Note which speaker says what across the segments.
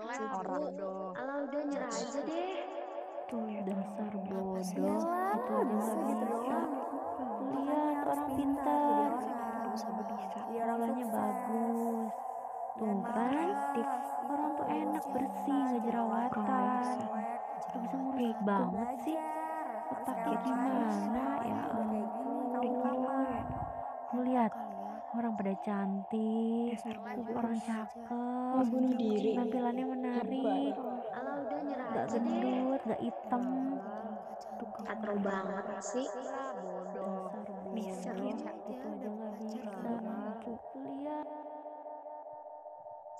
Speaker 1: orang dong.
Speaker 2: Ala udah nyerah aja deh.
Speaker 3: Tuh dasar bodoh. Itu aja gak bisa Lihat orang pintar Sekolahnya bagus. Tuh kan. Orang tuh enak bersih Gak jerawatan bisa ngurus banget sih. Otaknya gimana? Ya ampun Lihat Orang pada cantik Orang cakep
Speaker 4: bunuh diri.
Speaker 3: Tampilannya menarik.
Speaker 2: Ala udah nyerah
Speaker 3: Gak
Speaker 2: aja deh.
Speaker 3: gendut Gak hitam.
Speaker 2: Katro banget sih.
Speaker 3: Bisa itu aja gak bisa Lihat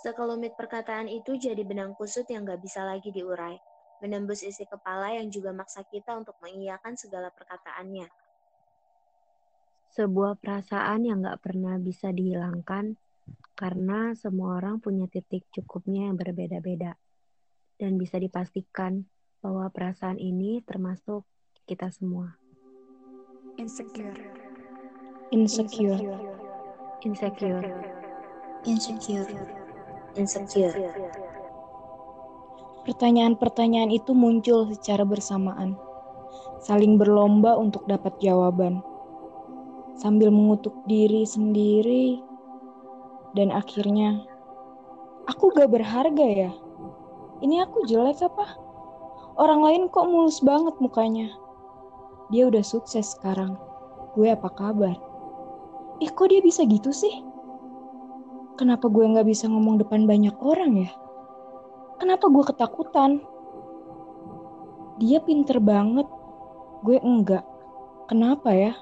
Speaker 2: Sekelumit perkataan itu jadi benang kusut yang gak bisa lagi diurai. Menembus isi kepala yang juga maksa kita untuk mengiyakan segala perkataannya.
Speaker 5: Sebuah perasaan yang gak pernah bisa dihilangkan karena semua orang punya titik cukupnya yang berbeda-beda. Dan bisa dipastikan bahwa perasaan ini termasuk kita semua.
Speaker 1: insecure
Speaker 4: Insecure.
Speaker 5: Insecure.
Speaker 6: Insecure.
Speaker 2: Insecure.
Speaker 4: Pertanyaan-pertanyaan itu muncul secara bersamaan, saling berlomba untuk dapat jawaban, sambil mengutuk diri sendiri, dan akhirnya, aku gak berharga ya? Ini aku jelek apa? Orang lain kok mulus banget mukanya. Dia udah sukses sekarang. Gue apa kabar? Ih kok dia bisa gitu sih? Kenapa gue gak bisa ngomong depan banyak orang ya? Kenapa gue ketakutan? Dia pinter banget, gue enggak. Kenapa ya?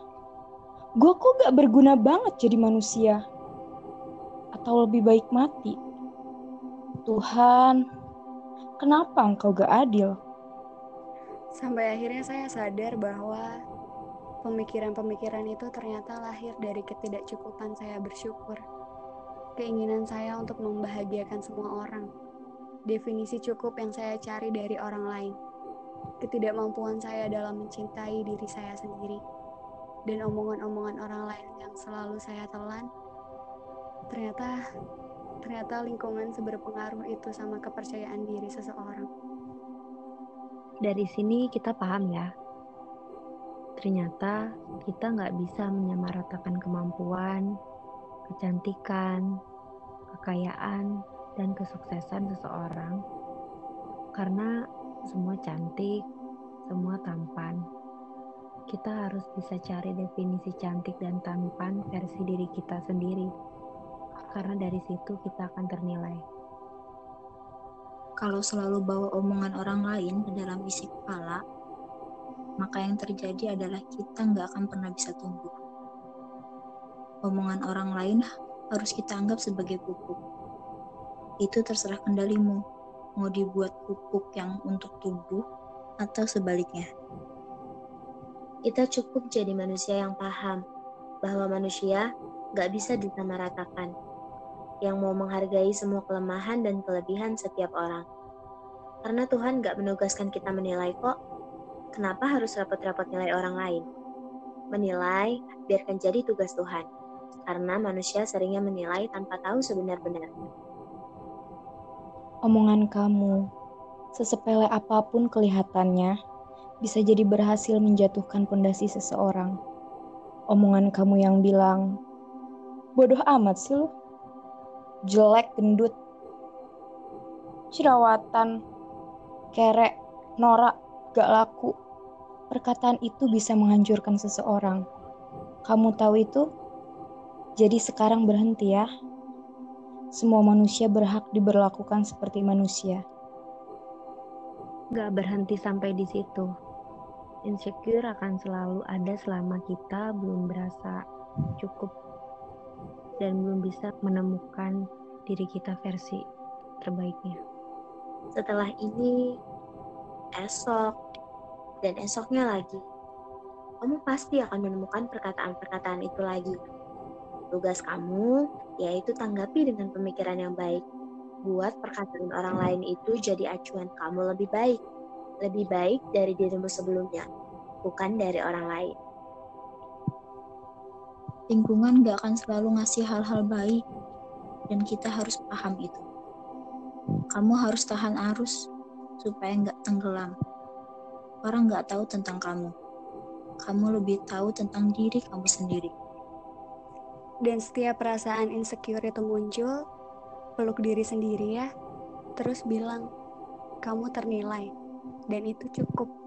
Speaker 4: Gue kok gak berguna banget jadi manusia? Atau lebih baik mati? Tuhan, kenapa engkau gak adil?
Speaker 1: sampai akhirnya saya sadar bahwa pemikiran-pemikiran itu ternyata lahir dari ketidakcukupan saya bersyukur keinginan saya untuk membahagiakan semua orang definisi cukup yang saya cari dari orang lain ketidakmampuan saya dalam mencintai diri saya sendiri dan omongan-omongan orang lain yang selalu saya telan ternyata ternyata lingkungan seberpengaruh itu sama kepercayaan diri seseorang
Speaker 5: Dari sini kita paham ya. Ternyata kita nggak bisa menyamaratakan kemampuan, kecantikan, kekayaan, dan kesuksesan seseorang karena semua cantik, semua tampan. Kita harus bisa cari definisi cantik dan tampan versi diri kita sendiri. Karena dari situ kita akan ternilai.
Speaker 6: Kalau selalu bawa omongan orang lain ke dalam isi kepala, maka yang terjadi adalah kita nggak akan pernah bisa tumbuh. Omongan orang lain harus kita anggap sebagai pupuk. Itu terserah kendalimu, mau dibuat pupuk yang untuk tumbuh atau sebaliknya.
Speaker 2: Kita cukup jadi manusia yang paham bahwa manusia gak bisa disamaratakan, yang mau menghargai semua kelemahan dan kelebihan setiap orang. Karena Tuhan gak menugaskan kita menilai kok, kenapa harus repot-repot nilai orang lain? Menilai biarkan jadi tugas Tuhan, karena manusia seringnya menilai tanpa tahu sebenar-benarnya.
Speaker 4: Omongan kamu, sesepele apa pun kelihatannya, bisa jadi berhasil menjatuhkan pondasi seseorang. Omongan kamu yang bilang, bodoh amat sih lu. Jelek, gendut, jerawatan, kerek, norak, gak laku. Perkataan itu bisa menghancurkan seseorang. Kamu tahu itu? Jadi sekarang berhenti ya. Semua manusia berhak diberlakukan seperti manusia.
Speaker 5: Gak berhenti sampai di situ. Insecure akan selalu ada selama kita belum berasa cukup dan belum bisa menemukan diri kita versi terbaiknya.
Speaker 2: Setelah ini, esok, dan esoknya lagi, kamu pasti akan menemukan perkataan-perkataan itu lagi. Tugas kamu yaitu tanggapi dengan pemikiran yang baik. Buat perkataan orang lain itu jadi acuan kamu lebih baik. Lebih baik dari dirimu sebelumnya, bukan dari orang lain.
Speaker 6: Lingkungan gak akan selalu ngasih hal-hal baik, dan kita harus paham itu. Kamu harus tahan arus supaya nggak tenggelam. Orang nggak tahu tentang kamu. Kamu lebih tahu tentang diri kamu sendiri.
Speaker 1: Dan setiap perasaan insecure itu muncul, peluk diri sendiri ya, terus bilang, kamu ternilai, dan itu cukup.